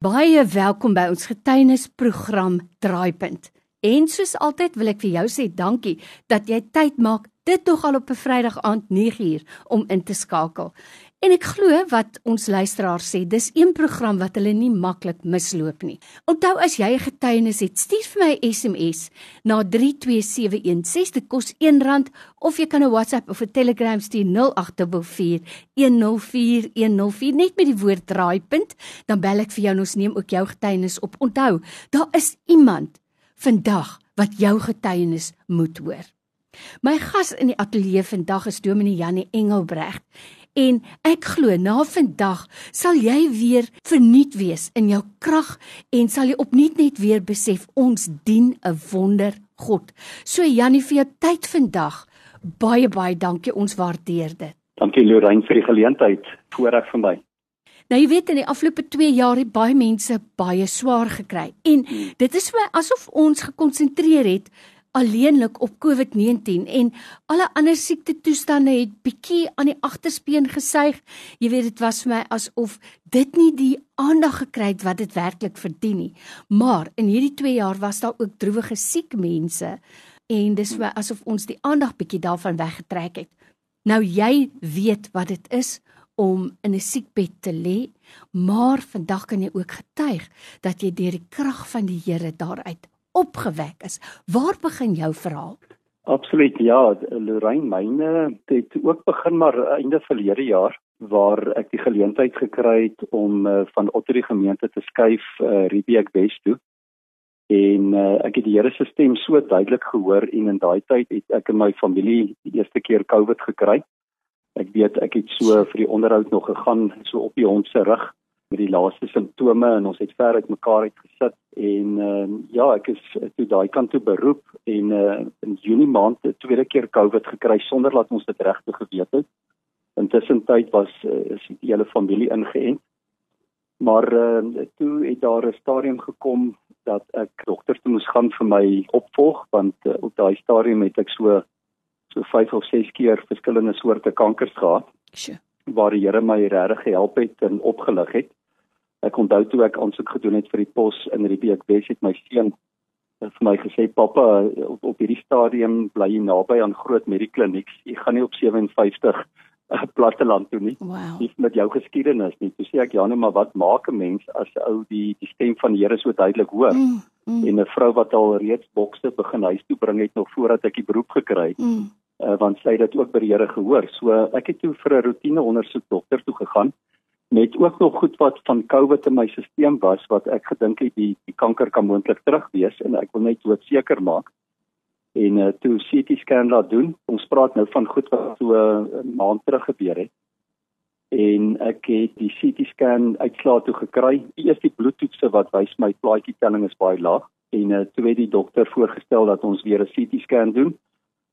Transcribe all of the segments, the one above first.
Baie welkom by ons getuienisprogram Draaipunt. En soos altyd wil ek vir jou sê dankie dat jy tyd maak dit tog al op 'n Vrydag aand 9uur om in te skakel. En ek glo wat ons luisteraars sê, dis een program wat hulle nie maklik misloop nie. Onthou as jy 'n getuienis het, stuur vir my 'n SMS na 32716. Dit kos R1 of jy kan 'n WhatsApp of 'n Telegram stuur 0824104104 net met die woord draaipunt, dan bel ek vir jou en ons neem ook jou getuienis op. Onthou, daar is iemand vandag wat jou getuienis moet hoor. My gas in die ateljee vandag is Dominee Janie Engelbregt en ek glo na vandag sal jy weer vernuut wees in jou krag en sal jy opnuut net weer besef ons dien 'n wonder God. So Janie vir jou tyd vandag. Baie baie dankie ons waardeer dit. Dankie Lorraine vir die geleentheid. Voorreg vir my. Nou jy weet in die afgelope 2 jaar het baie mense baie swaar gekry en hmm. dit is vir my asof ons gekonsentreer het alleenlik op COVID-19 en alle ander siekte toestande het bietjie aan die agterspeen gesuig. Jy weet dit was vir my asof dit nie die aandag gekry het wat dit werklik verdien nie. Maar in hierdie 2 jaar was daar ook droewige siek mense en dis vir my asof ons die aandag bietjie daarvan weggetrek het. Nou jy weet wat dit is om in 'n siekbed te lê, maar vandag kan jy ook getuig dat jy deur die krag van die Here daaruit opgewek is. Waar begin jou verhaal? Absoluut ja, Lorraine myne het ook begin maar einde verlede jaar waar ek die geleentheid gekry het om uh, van Otterie gemeente te skuif uh, Riebeek Wes toe. En uh, ek het die Here se stem so duidelik gehoor en in daai tyd het ek en my familie die eerste keer COVID gekry. Ek weet ek het so vir die onderhoud nog gegaan so op die hond se rug met die laaste simptome en ons het ver uit mekaar uit gesit en uh, ja ek is toe daai kant toe beroep en uh, in Junie maand 'n tweede keer COVID gekry sonder dat ons dit regtig geweet het. Intussen tyd was uh, is die hele familie ingeënt. Maar uh, toe het daar 'n stadium gekom dat ek dokter toe moes gaan vir my opvolg want uh, op daai stadium het ek so so 5 of 6 keer verskillende soorte kankers gehad. Sjoe. Waar die Here my regtig gehelp het en opgelig het. Ek onthou toe ek aansoek gedoen het vir die pos in Riebeek Wes het my seun vir my gesê pappa op, op hierdie stadium bly jy naby aan groot mediklinieks. Jy gaan nie op 57 uh, platteland toe nie. Wow. Nie met jou geskiedenis nie. Toe sê ek ja nee, maar wat maak 'n mens as 'n ou die die stem van die Here so duidelik hoor? Mm, mm. En 'n vrou wat al reeds bokse begin huis toe bring het nog voordat ek die beroep gekry het. Mm. Uh, want sy het dit ook by die Here gehoor. So ek het toe vir 'n roetine ondersoek dokter toe gegaan met ook nog goed wat van COVID in my stelsel was wat ek gedink het die die kanker kan moontlik terug wees en ek wil net dood seker maak. En uh, toe CT scan laat doen ons praat nou van goed wat so 'n uh, maand terug gebeur het. En ek het die CT scan uitslae toe gekry. Die bloedtoetse wat wys my plaatjie telling is baie laag en uh, toe het die dokter voorgestel dat ons weer 'n CT scan doen.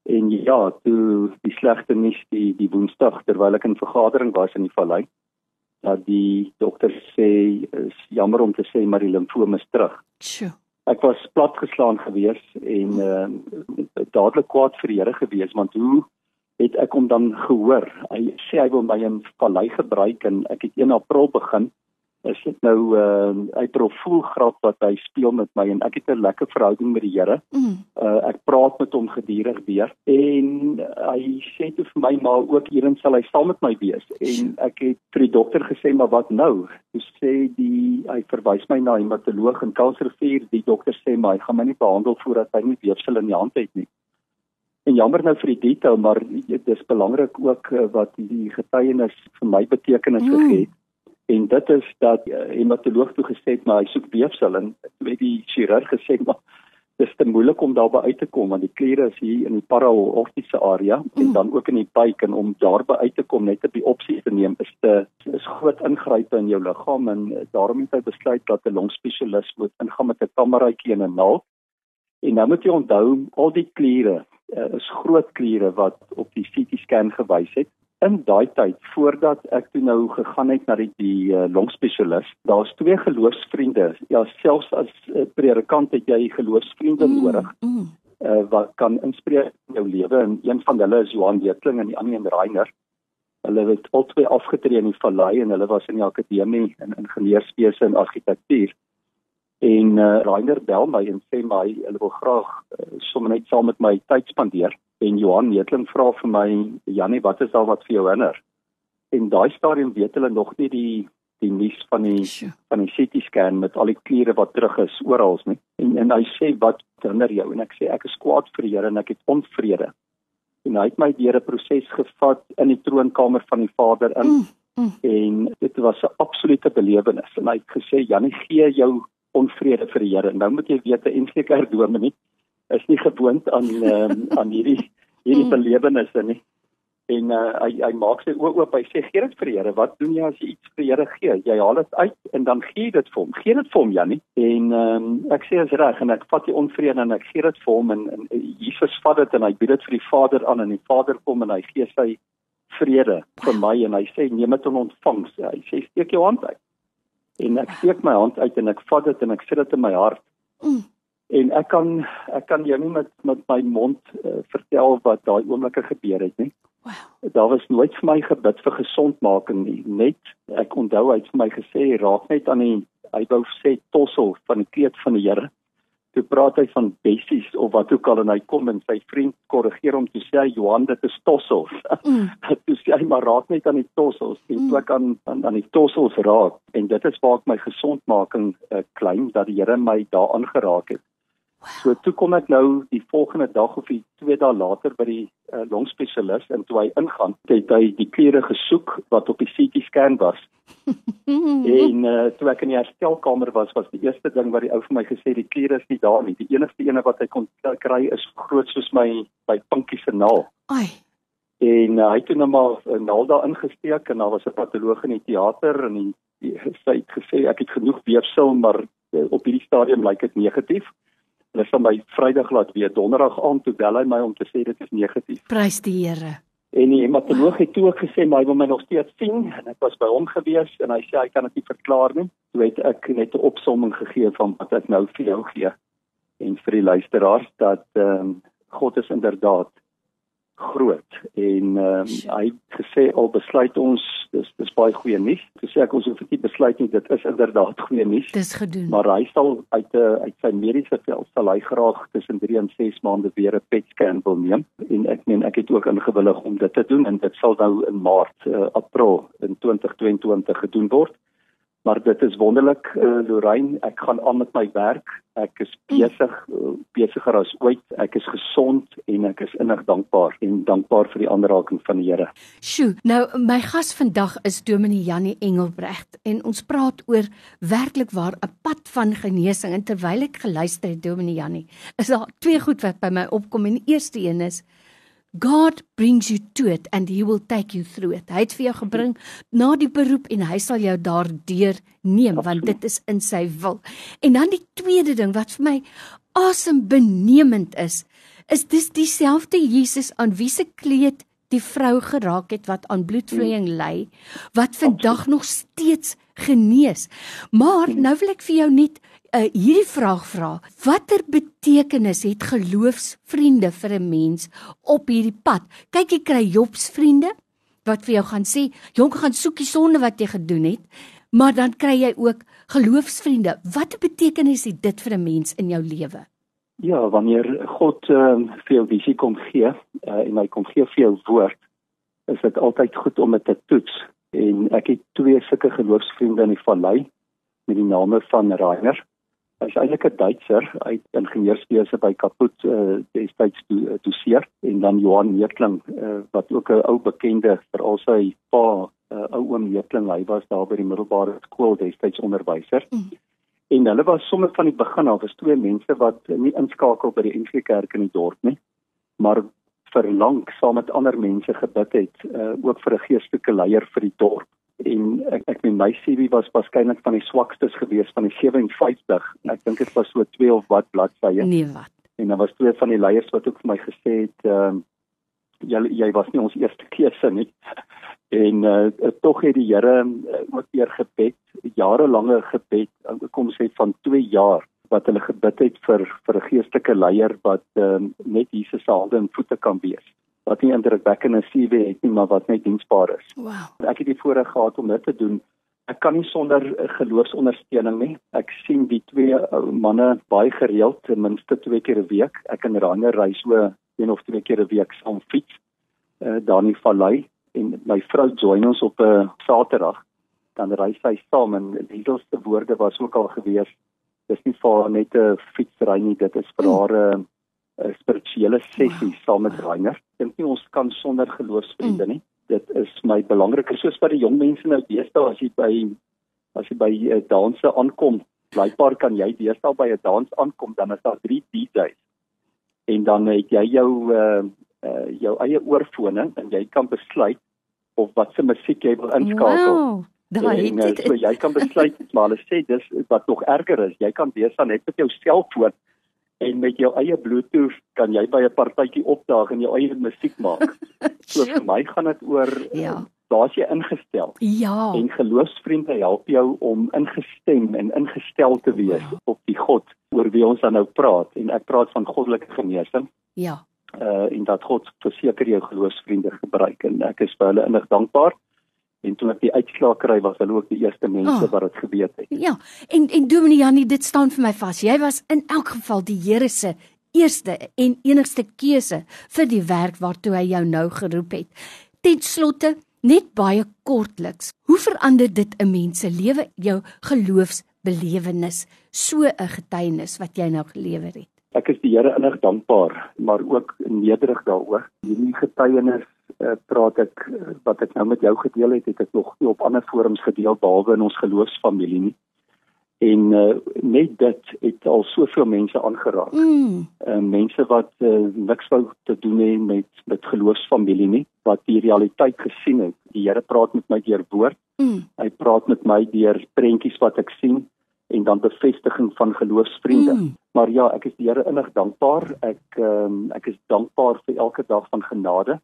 En ja toe die slegte nuus die die woensdag terwyl ek in vergadering was in die vallei dat die dokter sê is jammer om te sê maar die limfoom is terug. Sjoe. Ek was platgeslaan gewees en uh, dadelik kwaad vir die Here gewees want hoe het ek hom dan gehoor? Hy sê hy wil my in vallei gebruik en ek het 1 April begin is dit nou uh hy profiel graad wat hy speel met my en ek het 'n lekker verhouding met die Here. Mm. Uh ek praat met hom gedurig weer en hy sê toe vir my maar ook hierin sal hy saam met my wees en ek het vir die dokter gesê maar wat nou? Hy sê die hy verwys my na 'n hematoloog in Kalsrivier. Die dokter sê maar hy gaan my nie behandel voordat hy nie weefsel in die hand het nie. En jammer nou vir die detail maar dit is belangrik ook uh, wat die getuienis vir my betekenis mm. gegee het en dit is dat uh, hematoloog toe gesê het maar hy soek weefsel. En met die chirurg gesê maar dis te moeilik om daarby uit te kom want die kliere is hier in die paraortiese area mm. en dan ook in die buik en om daarby uit te kom net 'n biopsie te neem is te is groot ingrype in jou liggaam en uh, daarom het hy besluit dat 'n longspesialis moet ingaan met 'n kameraitjie en 'n naald. En nou moet jy onthou al die kliere uh, is groot kliere wat op die CT scan gewys het in daai tyd voordat ek toe nou gegaan het na die die uh, longspesialis, daar's twee geloofsvriende. Ja, selfs as uh, predikant het jy geloofsvriende mm, nodig. Mm. Uh, wat kan inspreek in jou lewe en een van hulle is Johan Wetling en die ander een Reiner. Hulle het albei afgetree in die vallei en hulle was in die akademie in ingenieurswese en argitektuur. En uh, Rainer bel my en sê my hulle wil graag uh, sommer net saam met my tyd spandeer. En Johan Netling vra vir my, "Jannie, wat is daar wat vir jou hinder?" En daai stadium weet hulle nog nie die die nuus van die van die CT scan met al die kliere wat terug is oral nie. En en hy sê wat hinder jou en ek sê ek is kwaad vir die Here en ek het onvrede. En hy het my deur 'n proses gevat in die troonkamer van die Vader in. Mm, mm. En dit was 'n absolute belewenis en hy het gesê Janie gee jou onvrede vir die Here. Nou moet jy weet 'n enkelike dominee is nie gewoond aan um, aan hierdie hierdie mm. belewennisse nie. En uh, hy hy maak sy oë oop. Hy sê gee dit vir die Here. Wat doen jy as jy iets vir die Here gee? Jy haal dit uit en dan gee jy dit vir hom. Gee dit vir hom Jannie en um, ek sê is reg. En ek vat die onvrede en ek gee dit vir hom en, en Jesus vat dit en hy bied dit vir die Vader aan en die Vader kom en hy gee sy vrede vir my en hy sê neem dit en ontvang sê hy sê steek jou hand uit en ek steek my hand uit en ek vat dit en ek sit dit in my hart mm. en ek kan ek kan jou nie met met my mond uh, vertel wat daai oomblikke gebeur het nie Wow. Daar was nooit vir my gebid vir gesondmaking nie. Net ek onthou hy het vir my gesê raak net aan die hy wou sê tossel van die kleed van die Here. Toe praat hy van bessies of wat ook al en hy kom en sy vriend korrigeer hom toe sê hy Johan dit is tossels. Mm. toe sê hy maar raak net aan die tossels en mm. ek aan, aan aan die tossels raak en dit is waar ek my gesondmaking uh, klein dat die Here my daar aangeraak het. So toe kom ek nou die volgende dag of die twee dae later by die uh, longspesialis en toe hy ingaan, het hy die kliere gesoek wat op die CT scan was. en uh, toe ek in die herstelkamer was, was die eerste ding wat die ou vir my gesê die kliere is nie daar nie. Die enigste ene wat hy kon kry is groot soos my my pinkie se naal. Ai. En uh, hy het nou maar 'n naal daar ingesteek en daar was 'n patoloog in die teater en die, die sy het gesê ek het genoeg weefsel maar uh, op hierdie stadium lyk dit negatief. Hulle sal my Vrydag laat weet. Donderdag aand toe bel hy my om te sê dit is negatief. Prys die Here. En die hematoloog het toe ook gesê my wil my nog steeds sien en ek was by hom gewees en hy sê hy kan dit nie verklaar nie. Toe het ek net 'n opsomming gegee van wat ek nou vir jou gee en vir die luisteraars dat ehm um, God is inderdaad groot en um, hy het gesê al besluit ons dis dis baie goeie nuus. Ek sê ek ons hoef nie besluit nie, dit is inderdaad goeie nuus. Dis gedoen. Maar hy sal uit 'n uh, uit sy mediese veld sal hy graag tussen 3 en 6 maande weer 'n PET scan wil neem en ek meen ek het ook ingewillig om dit te doen en dit sal nou in Maart, uh, April in 2022 gedoen word maar dit is wonderlik uh, Lorraine. Ek gaan aan met my werk. Ek is besig uh, besiger as ooit. Ek is gesond en ek is innig dankbaar en dankbaar vir die aanraking van die Here. Sjoe nou my gas vandag is Dominee Jannie Engelbrecht en ons praat oor werklik waar 'n pad van genesing. En terwyl ek geluister het Dominee Jannie is daar twee goed wat by my opkom. En die eerste een is God brings you to it and he will take you through it. Hy het vir jou gebring na die beroep en hy sal jou daardeur neem want dit is in sy wil. En dan die tweede ding wat vir my asembenemend is, is dis dieselfde Jesus aan wie se kleed die vrou geraak het wat aan bloedvloeiing ly, wat vandag nog steeds genees. Maar nou wil ek vir jou net uh, hierdie vraag vra. Watter betekenis het geloofsvriende vir 'n mens op hierdie pad? Kyk, jy kry Jobs vriende wat vir jou gaan sê, "Jonk, gaan soek die sonde wat jy gedoen het." Maar dan kry jy ook geloofsvriende. Watter betekenis het dit vir 'n mens in jou lewe? Ja, wanneer God uh, vir jou visie kom gee uh, en hy kom gee vir jou woord, is dit altyd goed om dit te toets. En ek het twee sulke geloofsvriende in die vallei met die name van Rainer Hy is eintlik 'n Duitser uit ingenieurswese by Kaput uh, destyds doseer uh, en dan Johan Neerkling uh, wat ook 'n ou bekende vir al sy pa uh, ou oom Neerkling hy was daar by die middelbare skool destyds onderwyser. Mm. En hulle was sommer van die begin af was twee mense wat nie inskakel by die NG Kerk in die dorp nie, maar vir lank saam met ander mense gebid het uh, ook vir 'n geestelike leier vir die dorp en ek ek meen my CV was waarskynlik van die swakstes gewees van die 57. Ek dink dit was so 2 of wat bladsye. Nee, wat. En daar was twee van die leiers wat ook vir my gesê het ehm uh, jy jy was nie ons eerste keuse nie. en uh, tog het die Here uh, ook weer gebed, jarelange gebed, kom sê van 2 jaar wat hulle gebid het vir vir 'n geestelike leier wat uh, net Jesus se hande en voete kan wees wat nie indrukwekkende CV het nie, maar wat net diensbaar is. Wow. Ek het die voorreg gehad om dit te doen. Ek kan nie sonder geloofsondersteuning nie. Ek sien die twee manne baie gereeld, ten minste twee keer 'n week. Ek en Rainer ry so een of twee keer 'n week saam fiets uh, daar in die vallei en my vrou join ons op 'n Saterdag dan ry sy saam en die eerste woorde was ook al gewees dis nie vir net 'n fietsry nie dit is vir hmm. haar 'n uh, spirituele sessie wow. saam met Rainer dink nie ons kan sonder geloofsvriende hmm. nie dit is my belangriker soos by die jong mense nou deesdae as jy by as jy by 'n uh, danse aankom blykbaar kan jy deesdae by 'n dans aankom dan is daar 3 DJs en dan het jy jou uh, uh jou eie oorfone en jy kan besluit of wat se musiek jy wil inskakel. Wow. Daai het dit. So jy kan besluit maar hulle sê dis wat nog erger is. Jy kan besig net met jou selfoon en met jou eie bluetooth kan jy by 'n partytjie opdaag en jou eie musiek maak. so vir my gaan dit oor ja. Daar's jy ingestel. Ja. En geloofsvriende help jou om ingestem en ingestel te wees wow. op die God oor wie ons dan nou praat en ek praat van goddelike genesing. Ja. Uh en dat God verseker jou geloofsvriende gebruik en ek is vir hulle innig dankbaar. En toe ek die uitslae kry was hulle ook die eerste mense oh. wat dit geweet het. Ja. En en Dominee Janie, dit staan vir my vas. Jy was in elk geval die Here se eerste en enigste keuse vir die werk waartoe hy jou nou geroep het. Ten slotte, net baie kortliks. Hoe verander dit 'n mens se lewe, jou geloofsbelewenis, so 'n getuienis wat jy nou gelewer het? Ek is die Here innig dankbaar, maar ook nederig daaroor. Hierdie getuienis uh, praat ek uh, wat ek nou met jou gedeel het, het ek nog nie op ander forums gedeel behalwe in ons geloofsfamilie nie. En uh, net dit het al soveel mense aangeraak. Mm. Uh, mense wat uh, niks wou te doen hê met met geloofsfamilie nie, wat die realiteit gesien het. Die Here praat met my deur woord. Mm. Hy praat met my deur prentjies wat ek sien en dan bevestiging van geloofsvriende. Mm. Maar ja, ek is die Here innig dankbaar. Ek um, ek is dankbaar vir elke dag van genade.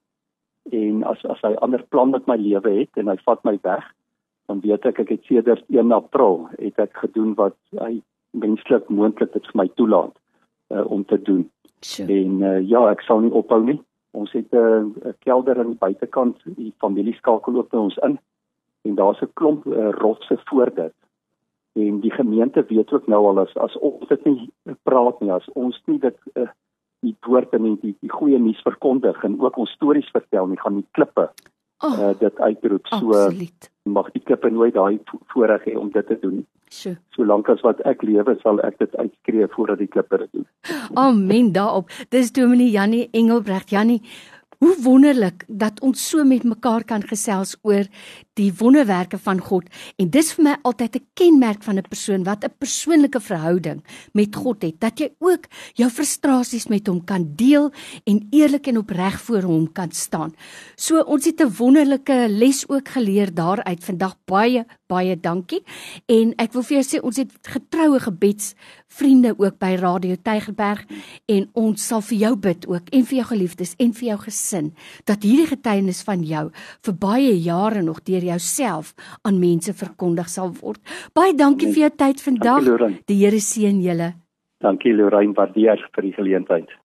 En as as hy ander plan met my lewe het en hy vat my weg, dan weet ek ek het sedert 1 April het ek gedoen wat hy menslik moontlik dit vir my toelaat uh, om te doen. Sure. En uh, ja, ek sal nie ophou nie. Ons het 'n uh, kelder aan die buitekant, die familie skakel ook by ons in. En daar's 'n klomp uh, rotse voor dit en die gemeente weet ook nou al as as ons dit nie praat nie as ons nie dit uh, die woord en die die, goeie nuus verkondig en ook ons stories vertel nie gaan die klippe oh, uh, dit uitroep. So absoluut. mag die klippe nooit daai voorreg hê om dit te doen so solank as wat ek lewe sal ek dit uitskree voordat die klippe dit doen. Amen daarop. Dis dominee Jannie Engelbrecht. Jannie Hoe wonderlik dat ons so met mekaar kan gesels oor die wonderwerke van God. En dis vir my altyd 'n kenmerk van 'n persoon wat 'n persoonlike verhouding met God het dat jy ook jou frustrasies met hom kan deel en eerlik en opreg voor hom kan staan. So ons het 'n wonderlike les ook geleer daaruit. Vandag baie baie dankie. En ek wil vir jou sê ons het getroue gebedsvriende ook by Radio Tygerberg en ons sal vir jou bid ook en vir jou geliefdes en vir jou gesin dat hierdie getuienis van jou vir baie jare nog deur jouself aan mense verkondig sal word. Baie dankie vir jou tyd vandag. Die Here seën julle. Dankie Lorraine, waardeer vir die geleentheid.